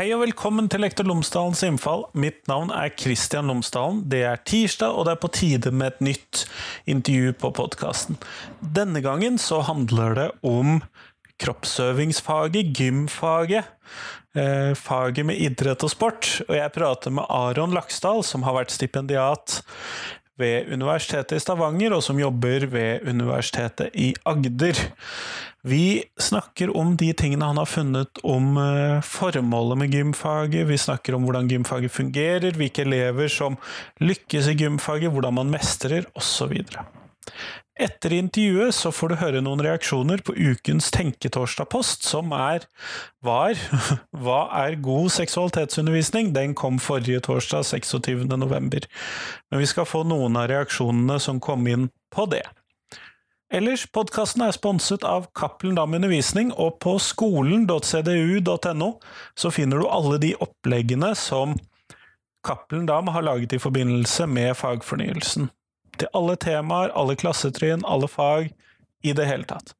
Hei og velkommen til Lektor Lomsdalens innfall. Mitt navn er Kristian Lomsdalen. Det er tirsdag, og det er på tide med et nytt intervju på podkasten. Denne gangen så handler det om kroppsøvingsfaget, gymfaget. Eh, faget med idrett og sport. Og jeg prater med Aron Laksdal, som har vært stipendiat ved Universitetet i Stavanger, og som jobber ved Universitetet i Agder. Vi snakker om de tingene han har funnet om eh, formålet med gymfaget, vi snakker om hvordan gymfaget fungerer, hvilke elever som lykkes i gymfaget, hvordan man mestrer, osv. Etter intervjuet så får du høre noen reaksjoner på ukens Tenketorsdag-post, som er var Hva er god seksualitetsundervisning? Den kom forrige torsdag, 26. november. Men vi skal få noen av reaksjonene som kom inn på det. Ellers, podkasten er sponset av Cappelen Dam Undervisning, og på skolen.cdu.no så finner du alle de oppleggene som Cappelen Dam har laget i forbindelse med fagfornyelsen. Til alle temaer, alle klassetrinn, alle fag, i det hele tatt.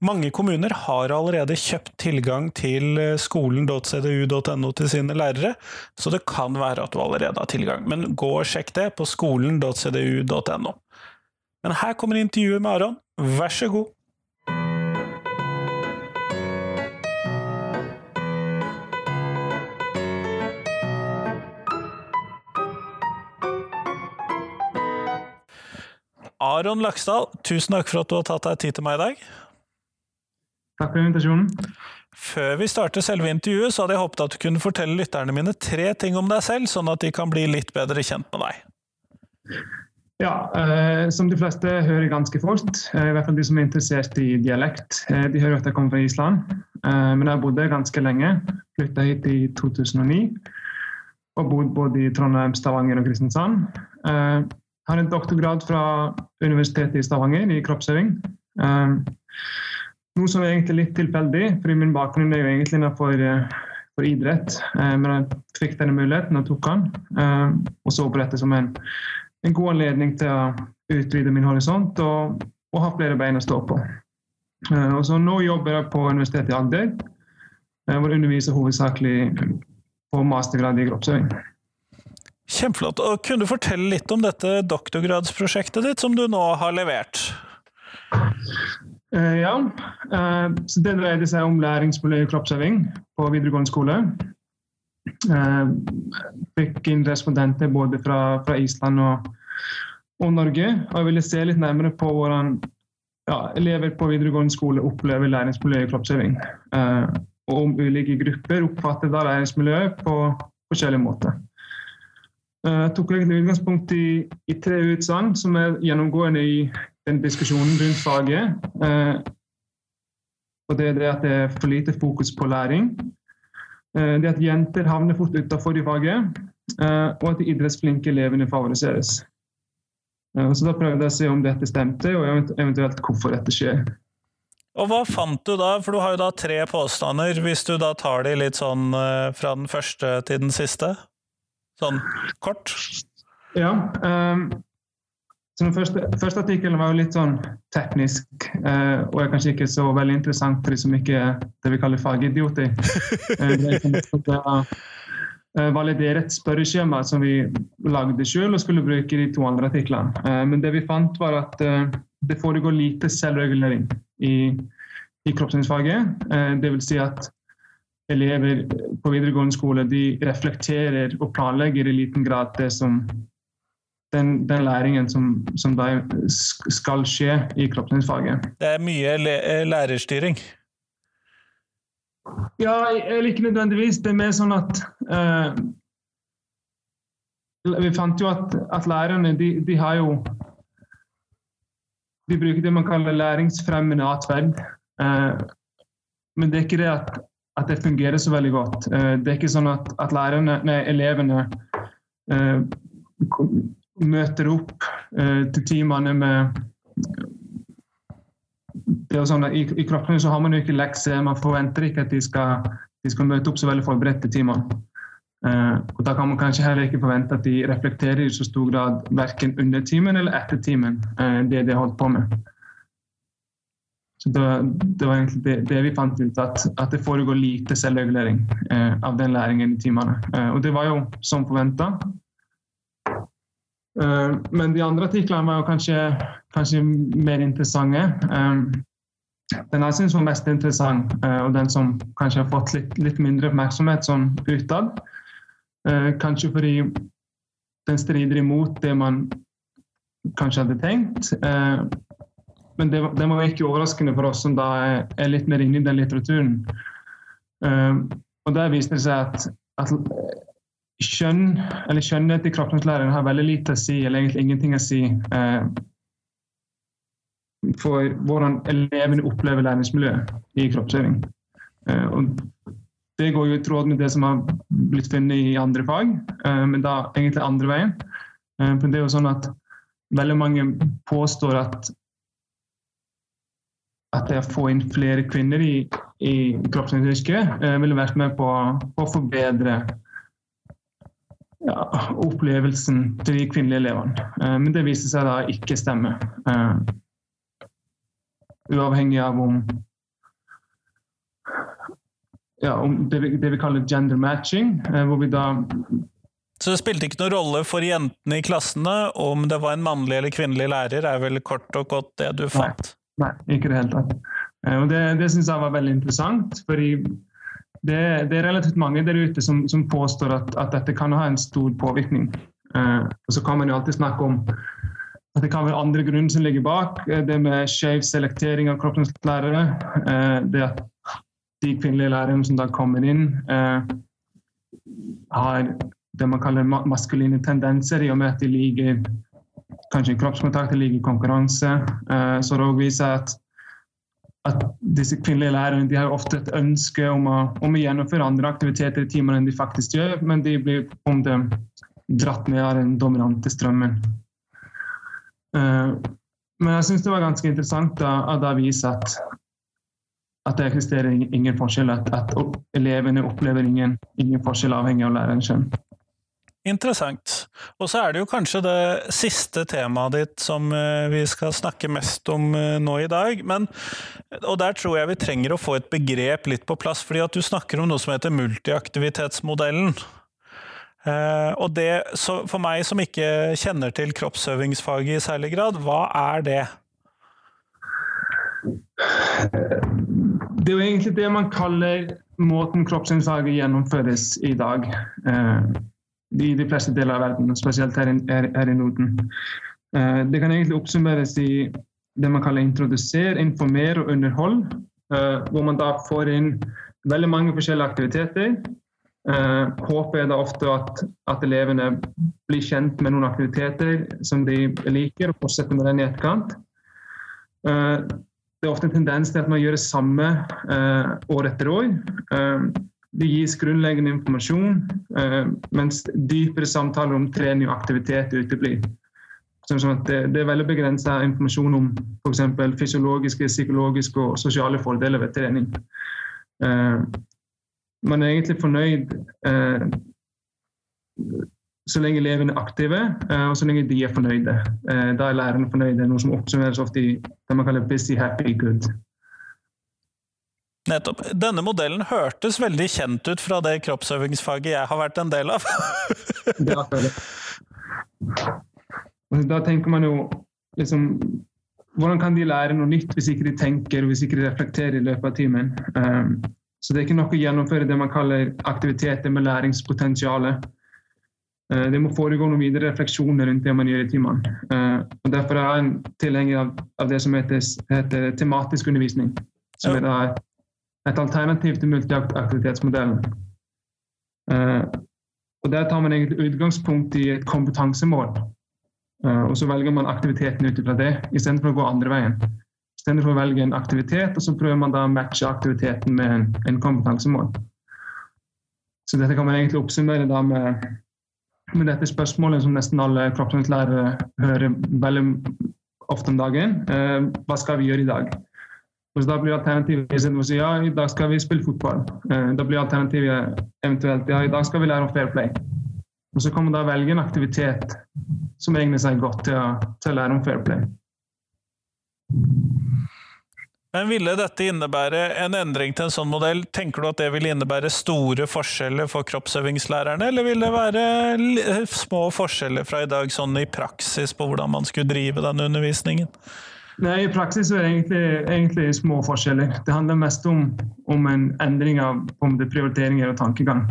Mange kommuner har allerede kjøpt tilgang til skolen.cdu.no til sine lærere, så det kan være at du allerede har tilgang, men gå og sjekk det på skolen.cdu.no. Men her kommer intervjuet med Aron. Vær så god. Aron Laksdal, tusen takk for at du har tatt deg tid til meg i dag. Takk for invitasjonen. Før vi starter selve intervjuet, så hadde jeg håpet at du kunne fortelle lytterne mine tre ting om deg selv, sånn at de kan bli litt bedre kjent med deg. Ja, eh, som de fleste hører ganske fort, eh, i hvert fall de som er interessert i dialekt. Eh, de hører at jeg kommer fra Island, eh, men jeg bodde ganske lenge. Flytta hit i 2009 og bodd både i Trondheim, Stavanger og Kristiansand. Eh, har en doktorgrad fra Universitetet i Stavanger i kroppsøving. Eh, noe som er egentlig litt tilfeldig, for min bakgrunn er jo egentlig innenfor for idrett. men jeg fikk denne muligheten og tok den, og så på dette som en en god anledning til å utvide min horisont og, og ha flere bein å stå på. Uh, og så nå jobber jeg på Universitetet i Agder, uh, hvor jeg underviser hovedsakelig på mastergrad i kroppsøving. Kjempeflott. Og Kunne du fortelle litt om dette doktorgradsprosjektet ditt som du nå har levert? Uh, ja. så Det dreide seg om læringsmiljø i kroppsøving på videregående skole. Eh, fikk inn respondenter både fra, fra Island og, og, Norge. Og jeg ville se litt nærmere på hvordan ja, elever på videregående skole opplever læringsmiljøet i kroppsøving. Eh, og om ulike grupper oppfatter da læringsmiljøet på forskjellige måter. Eh, jeg tok egentlig utgangspunkt i, i tre utsagn som er gjennomgående i den diskusjonen rundt faget. Eh, og det er det at det er for lite fokus på læring. Eh, det at jenter havner fort utenfor i faget, eh, og at de idrettsflinke elevene favoriseres. Eh, så Da prøvde jeg å se om dette stemte, og eventuelt hvorfor dette skjer. Og Hva fant du da, for du har jo da tre påstander, hvis du da tar de litt sånn fra den første til den siste? Sånn kort? Ja. Um, så den første, første, artikkelen var jo litt sånn teknisk, eh, og er kanskje ikke så veldig interessant for de som ikke er det vi kaller fagidioter. eh, det er eh, validere et spørreskjema som vi lagde selv og skulle bruke de to andre artiklene. Eh, men det vi fant, var at eh, det foregår lite selvregulering i, i kroppsøvingsfaget. Eh, Dvs. Si at elever på videregående skole de reflekterer og planlegger i liten grad det som den, den, læringen som, som skal skje i kroppsøvingsfaget. Det er mye eh, lærerstyring? Ja, eller ikke nødvendigvis. Det er mer sånn at uh, Vi fant jo at, at lærerne de, de, har jo De bruker det man kaller læringsfremmende atferd. Uh, men det er ikke det at, at, det fungerer så veldig godt. Uh, det er ikke sånn at, at lærerne, nei, elevene møter opp eh, til timene med sånn I, i kroppen så har man jo ikke lekser, man forventer ikke at de skal, de skal møte opp så veldig forberedt til timene. Eh, og Da kan man kanskje heller ikke forvente at de reflekterer i så stor grad verken under timen eller etter timen, eh, det de har holdt på med. Så det, det var egentlig det, det, vi fant ut, at, at det foregår lite selvregulering eh, av den læringen i timene. Eh, og det var jo som forventa. Eh, men de andre artiklene var kanskje, kanskje mer interessante. Eh, den jeg syns var mest interessant, eh, og den som kanskje har fått litt, litt mindre oppmerksomhet som utad, eh, kanskje fordi den strider imot det man kanskje hadde tenkt. Men det, det var ikke overraskende for oss som da er, litt mer inne i den litteraturen. Og der viste det seg at, at kjønn, eller kjønnhet i kroppslæring har veldig lite å si, eller egentlig ingenting å si, uh, for hvordan elevene opplever læringsmiljøet i kroppsøving. Og det går jo i tråd med det som har blitt funnet i andre fag, men da egentlig andre veien. For det er jo sånn at veldig mange påstår at at det å få inn flere kvinner i, i kroppsøvingsyrket eh, ville vært med på å forbedre ja, opplevelsen til de kvinnelige elevene. Eh, men det viste seg da ikke stemme. Eh, uavhengig av om, ja, om det, vi, det, vi, kaller gender matching, eh, hvor vi da så det spilte ikke noen rolle for jentene i klassene om det var en mannlig eller kvinnelig lærer, er vel kort og godt det du fant? Nei, ikke i det hele tatt. Eh, og det, det syns jeg var veldig interessant. fordi det, det, er relativt mange der ute som, som påstår at, at, dette kan ha en stor påvirkning. Eh, og Så kan man jo alltid snakke om at det kan være andre grunner som ligger bak. Eh, det med skjev selektering av kroppens lærere. Eh, det at de kvinnelige lærerne som da kommer inn, eh, har det man kaller maskuline tendenser, i og med at de liker kanskje kroppskontakt, de ligger konkurranse. Eh, så det viser at, at disse kvinnelige lærerne har ofte et ønske om å, om å gjennomføre andre aktiviteter i timene enn de faktisk gjør, men de blir om det dratt med av den dominante strømmen. Uh, men jeg syns det var ganske interessant at det viser at, at det eksisterer ingen forskjell, at, at elevene opplever ingen, ingen forskjell avhengig av lærerens kjønn. Interessant. Og så er det jo kanskje det siste temaet ditt som eh, vi skal snakke mest om eh, nå i dag. Men, og der tror jeg vi trenger å få et begrep litt på plass, fordi at du snakker om noe som heter multiaktivitetsmodellen. Eh, og det, for meg som ikke kjenner til kroppsøvingsfaget i særlig grad, hva er det? Det er jo egentlig det man kaller måten kroppsøvingsfaget gjennomføres i dag i de fleste deler av verden, spesielt her, her, her i Norden. Uh, det kan egentlig oppsummeres i det man kaller introdusere, informere og underhold. Uh, hvor man da får inn veldig mange forskjellige aktiviteter. Uh, håpet er da ofte at, at, elevene blir kjent med noen aktiviteter som de liker, og fortsetter med den i etterkant. det er ofte en tendens til at man gjør det samme år etter år. Det gis grunnleggende informasjon, eh, mens dypere samtaler om trening og aktivitet uteblir. Sånn det, er veldig begrensa informasjon om f.eks. fysiologiske, psykologiske og sosiale fordeler ved trening. Eh, man er egentlig fornøyd eh, så lenge elevene er aktive, og så lenge de er fornøyde. Da er lærerne fornøyde, noe som oppsummeres ofte i det man kaller 'busy, happy, good'. Nettopp. Denne modellen hørtes veldig kjent ut fra det kroppsøvingsfaget jeg har vært en del av. da tenker man jo liksom Hvordan kan de lære noe nytt hvis ikke de tenker hvis ikke de reflekterer i løpet av timen? Um, så det er ikke nok å gjennomføre det man kaller aktiviteter med læringspotensial. Uh, det må foregå noen videre refleksjoner rundt det man gjør i timene. Uh, og derfor er jeg en tilhenger av, av det som heter, heter, tematisk undervisning. Som ja. er et alternativ til multiaktivitetsmodellen. Uh, og Der tar man egentlig utgangspunkt i et kompetansemål. Uh, og så velger man aktiviteten ut fra det, istedenfor å gå andre veien. Istedenfor å velge en aktivitet, og så prøver man da å matche aktiviteten med en, en kompetansemål. Så dette kan man egentlig oppsummere da med, med dette spørsmålet som nesten alle kroppsøvingslærere hører veldig ofte om dagen. Uh, hva skal vi gjøre i dag? Og da blir alternativet istedenfor å si ja, i dag skal vi spille fotball. Eh, da blir alternativet eventuelt ja, i dag skal vi lære om fair play. Og så kan man da velge en aktivitet som egner seg godt til å, til å lære om fair play. Men ville dette innebære en endring til en sånn modell? Tenker du at det vil innebære store forskjeller for kroppsøvingslærerne, eller vil det være små forskjeller fra i dag sånn i praksis på hvordan man skulle drive den undervisningen? Nei, I praksis er det egentlig, egentlig små forskjeller. Det handler mest om, om en endring av prioriteringer og tankegang.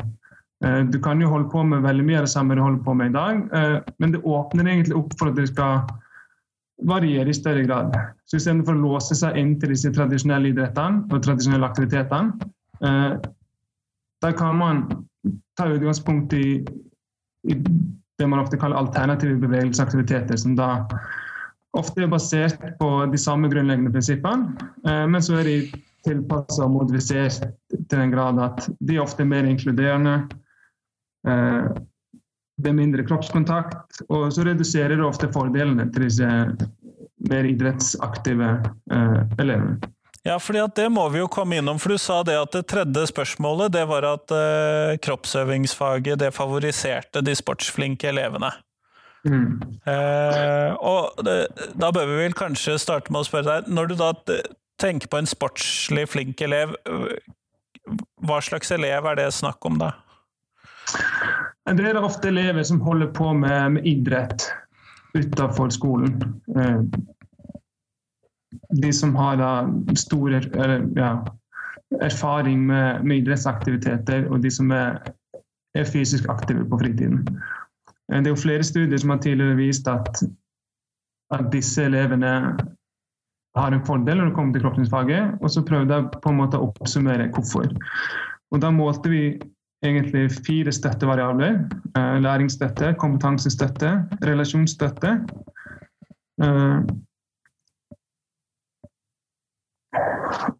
Eh, du kan jo holde på med veldig mye av det samme du holder på med i dag, eh, men det åpner egentlig opp for at det skal variere i større grad. Så Istedenfor å låse seg inn til disse tradisjonelle idrettene og tradisjonelle aktivitetene, eh, der kan man ta utgangspunkt i, i det man ofte kaller alternative bevegelsesaktiviteter, som da ofte er basert på de samme grunnleggende prinsippene, eh, men så er de tilpassa og modifisert til den grad at de ofte er mer inkluderende. Eh, det er mindre kroppskontakt, og så reduserer det ofte fordelene til disse mer idrettsaktive eh, elevene. Ja, fordi det må vi jo komme innom, for du sa det at det tredje spørsmålet det var at kroppsøvingsfaget det favoriserte de sportsflinke elevene. Mm. Eh, og det, da bør vi vel kanskje starte med å spørre deg, når du da tenker på en sportslig flink elev, hva slags elev er det snakk om da? Det er ofte elever som holder på med, med idrett utenfor skolen. Eh, de som har da store ja, erfaring med, med, idrettsaktiviteter, og de som er, er fysisk aktive på fritiden. Eh, det er jo flere studier som har tidligere vist at, at disse elevene har en fordel når det kommer til kroppsfaget, og så prøvde jeg på en måte å oppsummere hvorfor. Og Da målte vi egentlig fire støttevariabler. Eh, læringsstøtte, kompetansestøtte, relasjonsstøtte. Eh,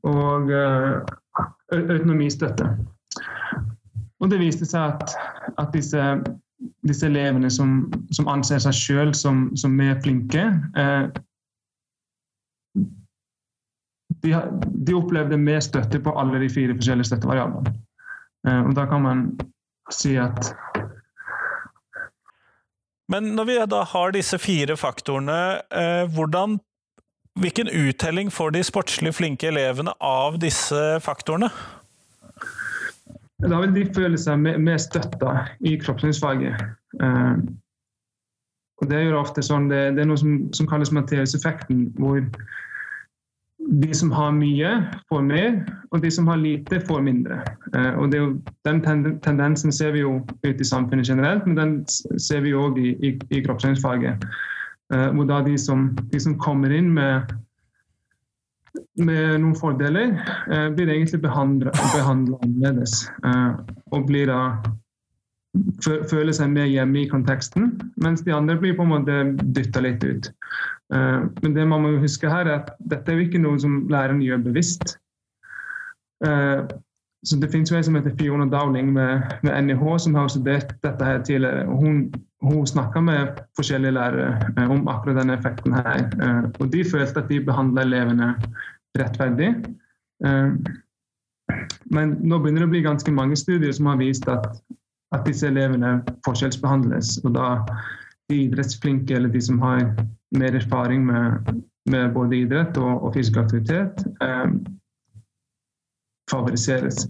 og autonomistøtte. Og det viste seg at, at disse disse elevene som, som anser seg sjøl som, som, mer flinke, eh, de, de, opplevde mer støtte på alle de fire forskjellige støttevariablene. Eh, og da kan man si at Men når vi da har disse fire faktorene, eh, hvordan, hvilken uttelling får de sportslig flinke elevene av disse faktorene? Da vil de føle seg mer, støtta i kroppsøvingsfaget. Uh, og det jo ofte sånn, det, det er noe som, som kalles Matteus-effekten, hvor de som har mye, får mer, og de som har lite, får mindre. Eh, og jo, Den tendensen ser vi jo ute i samfunnet generelt, men den ser vi òg i, i, i kroppsøvingsfaget. Eh, hvor da de som, de som kommer inn med med noen fordeler, eh, blir egentlig behandla annerledes. Eh, og blir da føler seg mer hjemme i konteksten, mens de andre blir på en måte dytta litt ut. Eh, men det man må huske her er at dette er jo ikke noe som læreren gjør bevisst. Eh, så Det finnes jo en som heter Fiona Dowling med, med NIH, som har studert dette her tidligere. og Hun, hun snakka med forskjellige lærere eh, om akkurat denne effekten her. Eh, og De følte at de behandla elevene rettferdig. Eh, men nå begynner det å bli ganske mange studier som har vist at, at disse elevene forskjellsbehandles. Og da de idrettsflinke eller de som har mer erfaring med, med både idrett og, og fysisk aktivitet, eh, favoriseres.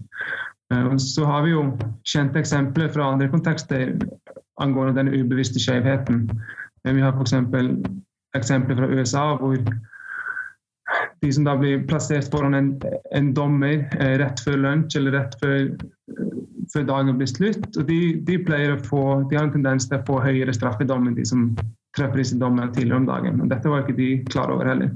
Så har vi jo kjente eksempler fra andre kontekster angående den ubevisste skjevheten. Vi har f.eks. eksempler fra USA hvor de som da blir plassert foran en, en dommer eh, rett før lunsj eller rett før, eh, før dagen blir slutt. og de, de, pleier å få, de har en tendens til å få høyere straff i dommen, de som treffer disse dommene tidligere om dagen. og Dette var ikke de klar over heller.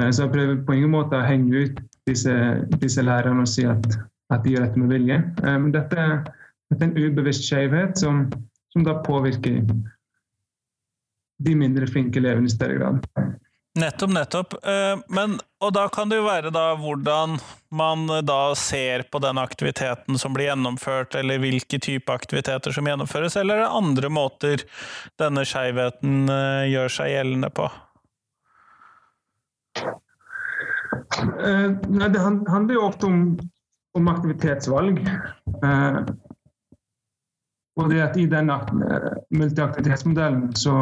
Eh, så jeg prøver på ingen måte å henge ut disse, disse lærerne og si at, at, de gjør dette med vilje. Eh, men dette, dette er en ubevisst skjevhet som, som da påvirker de mindre flinke elevene i større grad. Nettopp, nettopp. Eh, men, og da kan det jo være da hvordan man da ser på den aktiviteten som blir gjennomført, eller hvilke type aktiviteter som gjennomføres, eller er det andre måter denne skeivheten eh, gjør seg gjeldende på? Nei, det handler jo ofte om, om aktivitetsvalg. Og det at I den multiaktivitetsmodellen så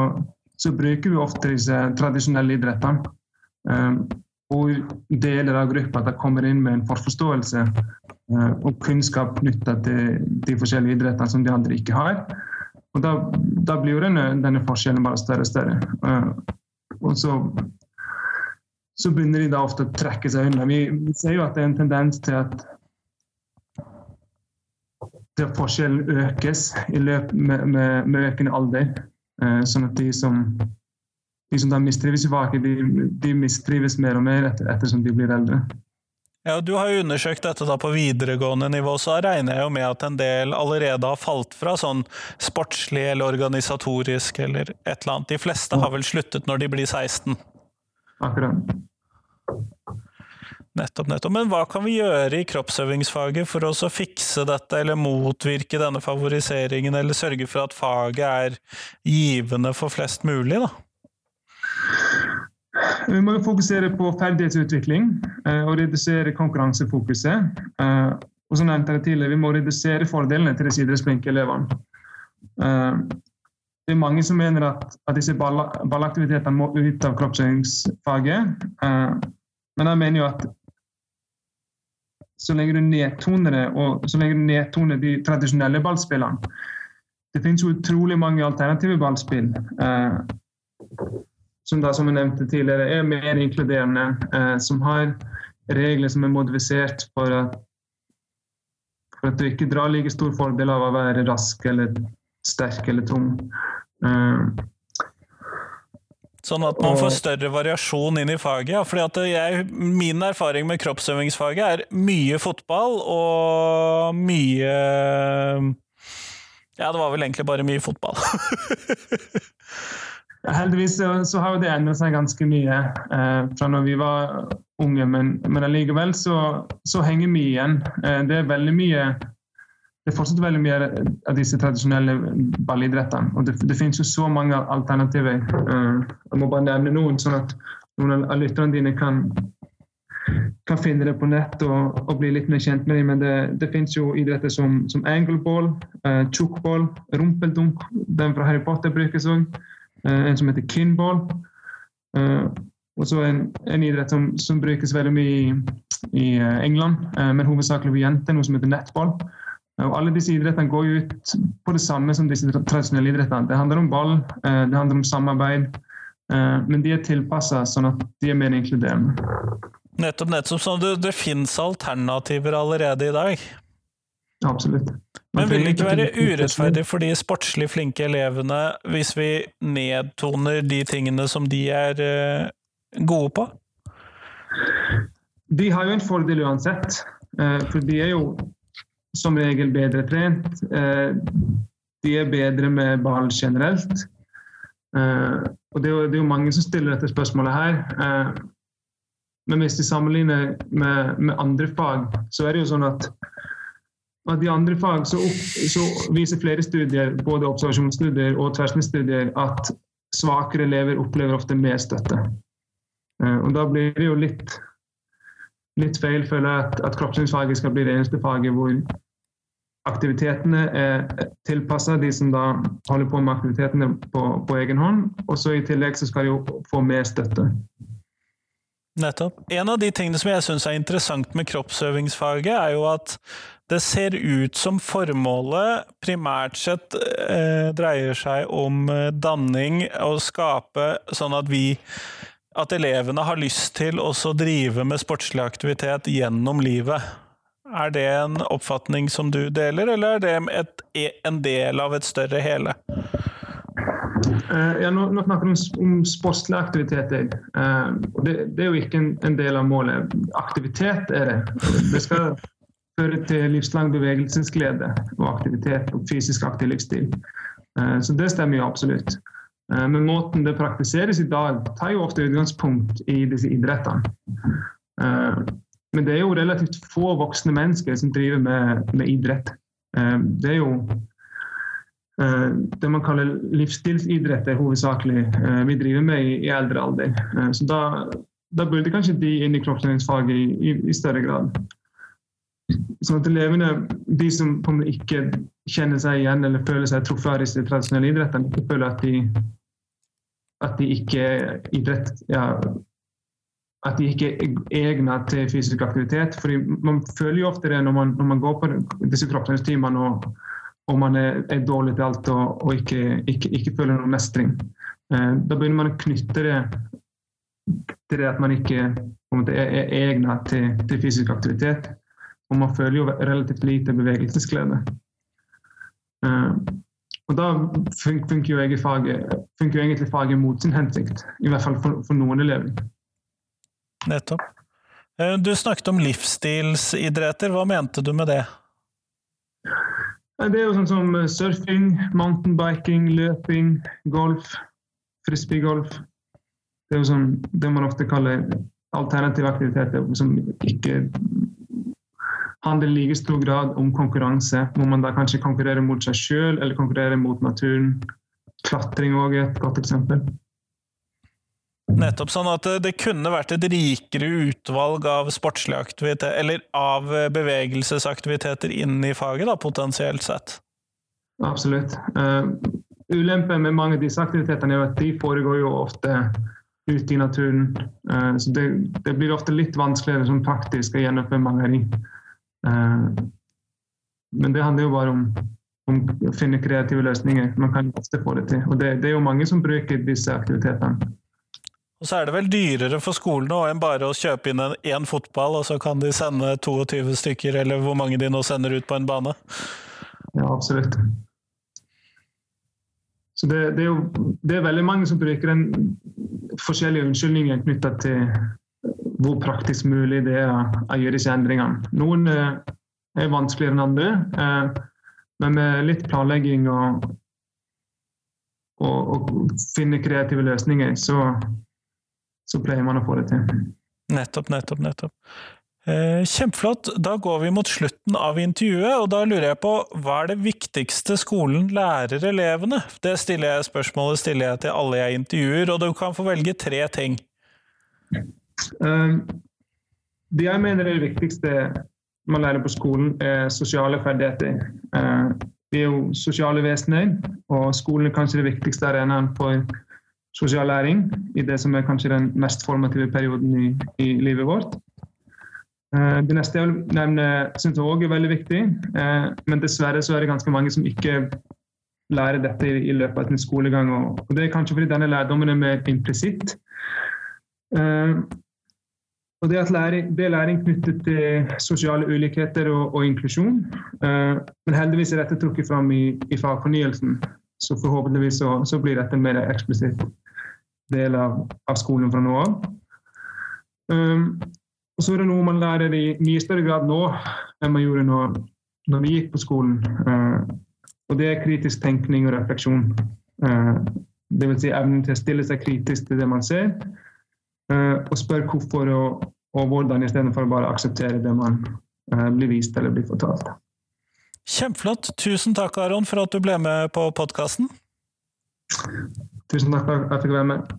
så bruker vi ofte disse tradisjonelle idrettene. Um, hvor deler av gruppa kommer inn med en forforståelse uh, og kunnskap knytta til de forskjellige idrettene som de andre ikke har. Og Da, da blir jo denne, denne, forskjellen bare større og større. Uh, og så, så, begynner de da ofte å trekke seg unna. Vi, vi ser jo at det er en tendens til at forskjellen økes i løp med, med, med økende alder. Uh, sånn at de som de som da mistrives i faget, de, de, mistrives mer og mer etter, ettersom de blir eldre. Ja, Du har jo undersøkt dette da på videregående nivå, så regner jeg jo med at en del allerede har falt fra sånn sportslig eller organisatorisk eller et eller annet. De fleste har vel sluttet når de blir 16? Akkurat. Nettopp, nettopp. Men hva kan vi gjøre i kroppsøvingsfaget for å fikse dette, eller motvirke denne favoriseringen, eller sørge for at faget er givende for flest mulig, da? Vi må jo fokusere på ferdighetsutvikling eh, og redusere konkurransefokuset. Eh, og som nevnte jeg tidligere, Vi må redusere fordelene til de idrettsflinke elevene. Eh, det er mange som mener at, at disse ball, ballaktivitetene må ut av kroppsøvingsfaget. Men jeg mener jo at så legger du nedtoner og så legger du nedtoner de tradisjonelle ballspillene Det finnes utrolig mange alternative ballspill som, da, som jeg nevnte tidligere, er mer inkluderende. Eh, som har regler som er modifisert for at, for at du ikke drar like stor fordel av å være rask eller sterk eller tung. Eh, Sånn at man får større variasjon inn i faget. Ja. Fordi jeg, min erfaring med kroppsøvingsfaget er mye fotball og mye Ja, det var vel egentlig bare mye fotball. Heldigvis så, så, har jo det endret seg ganske mye eh, fra når vi var unge, men, men allikevel så, så, henger mye igjen. Eh, det er veldig mye det er fortsatt veldig mye av disse tradisjonelle ballidrettene. Og det, det finnes jo så mange alternativer. Eh, jeg må bare nevne noen, sånn at noen av lytterne dine kan, kan finne det på nett og, og, bli litt mer kjent med dem. Men det, det finnes jo idretter som, som angleball, uh, chukball, rumpeldunk. Den fra Harry Potter brukes òg. Uh, en som heter kinball. Uh, og så en, en idrett som, som, brukes veldig mye i, i eh, England, men hovedsakelig for jenter, noe som heter nettball. Og alle disse idrettene går jo ut på det samme som disse tradisjonelle idrettene. Det handler om ball, det handler om samarbeid, men de er tilpassa sånn at de er mer inkluderende. Nettopp, nettopp. Så det, det finnes alternativer allerede i dag? Absolutt. Men vil det ikke være urettferdig for de sportslig flinke elevene hvis vi nedtoner de tingene som de er gode på? De har jo en fordel uansett, for de er jo som regel bedre trent. Uh, de er bedre med ball generelt. og det er, jo, mange som stiller dette spørsmålet her. men hvis de sammenligner med, med andre fag, så er det jo sånn at at I andre fag så, opp, så, viser flere studier, både observasjonsstudier og tverrsnittsstudier, at svakere elever opplever ofte mer støtte. Eh, og Da blir det jo litt, litt feil, føler at, at kroppsøvingsfaget skal bli det eneste faget hvor aktivitetene er tilpassa de som da holder på med aktivitetene på, på egen hånd. Og så i tillegg så skal de jo få mer støtte. Nettopp. En av de tingene som jeg syns er interessant med kroppsøvingsfaget, er jo at det ser ut som formålet primært sett eh, dreier seg om eh, danning og skape sånn at vi at elevene har lyst til å drive med sportslig aktivitet gjennom livet. Er det en oppfatning som du deler, eller er det et, en del av et større hele? Uh, ja, nå, nå, snakker vi om, om aktivitet. Uh, det, det, er jo ikke en, en, del av målet. Aktivitet er det. Det skal føre til livslang bevegelsesglede og aktivitet og fysisk aktiv livsstil. Uh, så det stemmer jo absolutt. Eh, men måten det praktiseres i dag, tar jo ofte utgangspunkt i disse idrettene. Eh, men det er jo relativt få voksne mennesker som driver med, med idrett. Det er jo det man kaller livsstilsidretter hovedsakelig vi driver med i, eldre alder. Så da, da, burde kanskje de inn i kroppsøvingsfaget i, i, i større grad. Sånn at elevene, de som ikke kjenner seg igjen eller føler seg truffet av disse tradisjonelle idrettene, føler at de, at de ikke idrett, ja, at de ikke er egnet til fysisk aktivitet. Fordi Man føler jo ofte det når man, når man går på disse kroppsøvingstimene og, og man er, er, dårlig til alt og, og ikke, ikke, ikke, føler noen mestring. Eh, da begynner man å knytte det til det at man ikke måte, er, er egnet til, til, fysisk aktivitet. Og man føler jo relativt lite bevegelsesglede. Eh, og da funker jo, faget, funker jo egentlig faget mot sin hensikt. I hvert fall for, for noen elever. Nettopp. Eh, du snakket om livsstilsidretter. Hva mente du med det? Det er jo sånn som eh, surfing, mountainbiking, løping, golf, frisbeegolf. Det er jo sånn det man ofte kaller alternative aktiviteter som ikke handler i like stor grad om konkurranse, hvor man da kanskje konkurrerer mot seg sjøl eller konkurrerer mot naturen. Klatring òg er et godt eksempel. Nettopp sånn at det kunne vært et rikere utvalg av sportslige aktiviteter, eller av bevegelsesaktiviteter inn i faget, da, potensielt sett? Absolutt. Uh, ulempen med mange av disse aktivitetene er at de foregår jo ofte ute i naturen. Uh, så det, det, blir ofte litt vanskeligere som praktisk å gjennomføre mange av dem. Uh, men det handler jo bare om, om, å finne kreative løsninger. Man kan ofte få det til. Og det, det er jo mange som bruker disse aktivitetene. Og så er det vel dyrere for skolene enn bare å kjøpe inn én fotball, og så kan de sende 22 stykker, eller hvor mange de nå sender ut på en bane? Ja, absolutt. Så det, det, er jo det er veldig mange som bruker den forskjellige unnskyldninger knytta til hvor praktisk mulig det er å gjøre disse endringene. Noen eh, er vanskeligere enn andre, eh, men med litt planlegging og, og finne kreative løsninger, så så pleier man å få det til. Nettopp, nettopp, nettopp. Eh, kjempeflott. Da går vi mot slutten av intervjuet, og da lurer jeg på hva er det viktigste skolen lærer elevene? Det stiller jeg spørsmålet stiller jeg til alle jeg intervjuer, og du kan få velge tre ting. Um, det jeg mener er det viktigste man lærer på skolen, er sosiale ferdigheter. Uh, vi er jo sosiale vesener, og skolen er kanskje det viktigste arenaen for sosial læring i det som er kanskje den mest formative perioden i, i livet vårt. Uh, det neste jeg vil nevne, syns jeg òg er veldig viktig. Men dessverre så er det ganske mange som ikke lærer dette i, løpet av sin skolegang. Og, Det er kanskje fordi denne lærdommen er mer implisitt. Og det, læring, det er læring knyttet til sosiale ulikheter og, og inklusjon. men heldigvis er dette trukket fram i, i fagfornyelsen. Så forhåpentligvis så, så blir dette en mer eksplisitt del av, av skolen fra nå av. Um, og så er det noe man lærer i mye større grad nå enn man gjorde når, når vi gikk på skolen. Uh, og det er kritisk tenkning og refleksjon. Uh, Dvs. Si evnen til å stille seg kritisk til det man ser, og spør hvorfor og, og hvordan, istedenfor å bare akseptere det man uh, blir vist eller blir fortalt. Kjempeflott. Tusen takk, Aron, for at du ble med på podkasten. Tusen takk for at jeg fikk være med.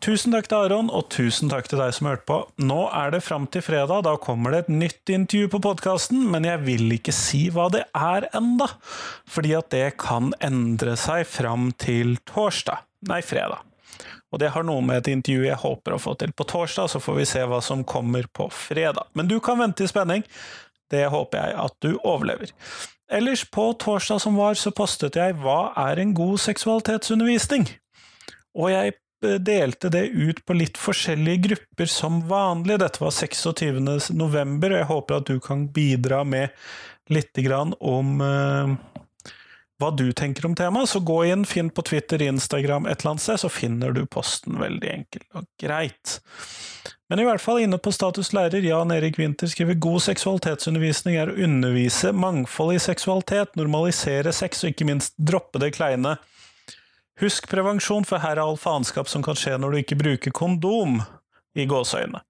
Tusen takk til Aron, og tusen takk til deg som hørte på. Nå er det fram til fredag, da kommer det et nytt intervju på podkasten, men jeg vil ikke si hva det er enda, fordi at det kan endre seg fram til torsdag, nei, fredag. Og det har noe med et intervju jeg håper å få til på torsdag, så får vi se hva som kommer på fredag. Men du kan vente i spenning. Det håper jeg at du overlever. Ellers, på torsdag som var, så postet jeg 'Hva er en god seksualitetsundervisning?' Og jeg delte det ut på litt forskjellige grupper som vanlig. Dette var 26. november, og jeg håper at du kan bidra med litt om uh, hva du tenker om temaet. Så gå inn, finn på Twitter, Instagram, et eller annet sted, så finner du posten veldig enkelt og greit. Men i hvert fall inne på Status lærer, Jan Erik Winther skriver god seksualitetsundervisning er å undervise mangfold i seksualitet, normalisere sex og ikke minst droppe det kleine Husk prevensjon, for her er all faenskap som kan skje når du ikke bruker kondom. I gåseøyne.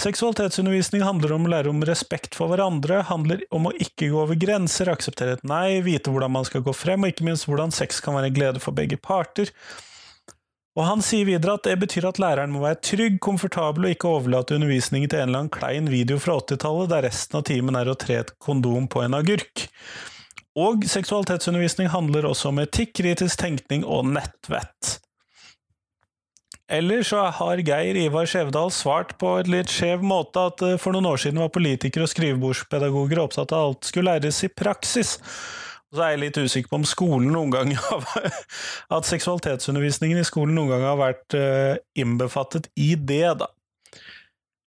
Seksualitetsundervisning handler om å lære om respekt for hverandre, handler om å ikke gå over grenser, akseptere et nei, vite hvordan man skal gå frem, og ikke minst hvordan sex kan være en glede for begge parter. Og Han sier videre at det betyr at læreren må være trygg, komfortabel og ikke overlate undervisningen til en eller annen klein video fra 80-tallet der resten av timen er å tre et kondom på en agurk. Og seksualitetsundervisning handler også om etikk, kritisk tenkning og nettvett. Eller så har Geir Ivar Skjevdal svart på et litt skjev måte at eh, for noen år siden var politikere og skrivebordspedagoger opptatt av at alt skulle læres i praksis. Og så er jeg litt usikker på om skolen noen gang har, at seksualitetsundervisningen i skolen noen gang har vært uh, innbefattet i det, da.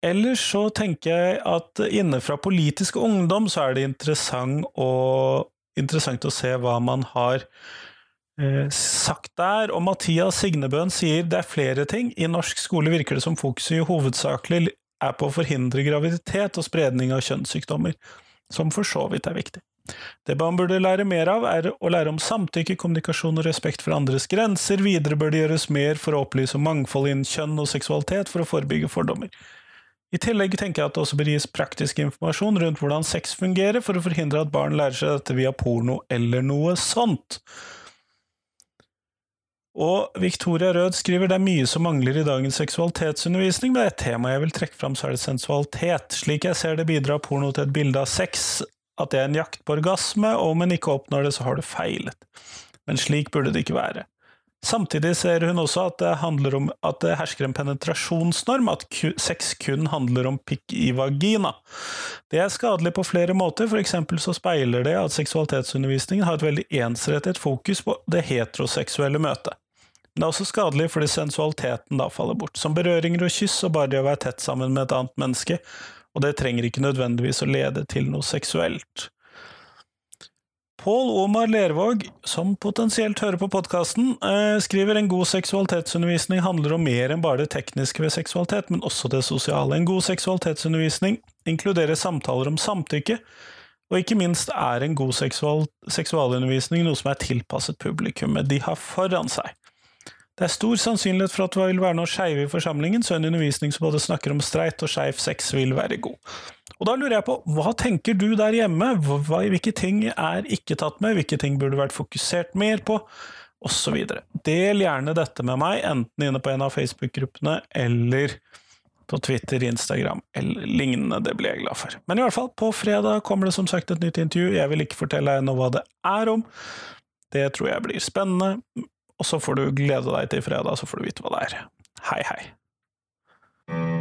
Ellers så tenker jeg at innenfra politisk ungdom så er det interessant å, interessant å se hva man har Eh, sagt der, og Mathias Signebøen sier det er flere ting. I norsk skole virker det som fokuset hovedsakelig er på å forhindre graviditet og spredning av kjønnssykdommer, som for så vidt er viktig. Det man burde lære mer av, er å lære om samtykke, kommunikasjon og respekt for andres grenser. Videre bør det gjøres mer for å opplyse om mangfold innen kjønn og seksualitet for å forebygge fordommer. I tillegg tenker jeg at det også bør gis praktisk informasjon rundt hvordan sex fungerer, for å forhindre at barn lærer seg dette via porno eller noe sånt. Og Victoria Rød skriver det er mye som mangler i dagens seksualitetsundervisning, men et tema jeg vil trekke fram, så er det sensualitet. Slik jeg ser det, bidrar porno til et bilde av sex, at det er en jakt på orgasme, og om en ikke oppnår det, så har du feilet. Men slik burde det ikke være. Samtidig ser hun også at det om at det hersker en penetrasjonsnorm, at sex kun handler om pikk i vagina. Det er skadelig på flere måter, for eksempel så speiler det at seksualitetsundervisningen har et veldig ensrettet fokus på det heteroseksuelle møtet. Men det er også skadelig fordi sensualiteten da faller bort, som berøringer og kyss og bare det å være tett sammen med et annet menneske, og det trenger ikke nødvendigvis å lede til noe seksuelt. Pål Omar Lervåg, som potensielt hører på podkasten, eh, skriver en god seksualitetsundervisning handler om mer enn bare det tekniske ved seksualitet, men også det sosiale. En god seksualitetsundervisning inkluderer samtaler om samtykke, og ikke minst er en god seksual seksualundervisning noe som er tilpasset publikummet de har foran seg. Det er stor sannsynlighet for at det vil være noe skeive i forsamlingen, så en undervisning som både snakker om streit og skeiv sex vil være god. Og da lurer jeg på, hva tenker du der hjemme, hva, hvilke ting er ikke tatt med, hvilke ting burde vært fokusert mer på, osv. Del gjerne dette med meg, enten inne på en av Facebook-gruppene eller på Twitter, Instagram eller lignende, det blir jeg glad for. Men i hvert fall, på fredag kommer det som sagt et nytt intervju, jeg vil ikke fortelle deg ennå hva det er om. Det tror jeg blir spennende, og så får du glede deg til fredag, så får du vite hva det er. Hei, hei.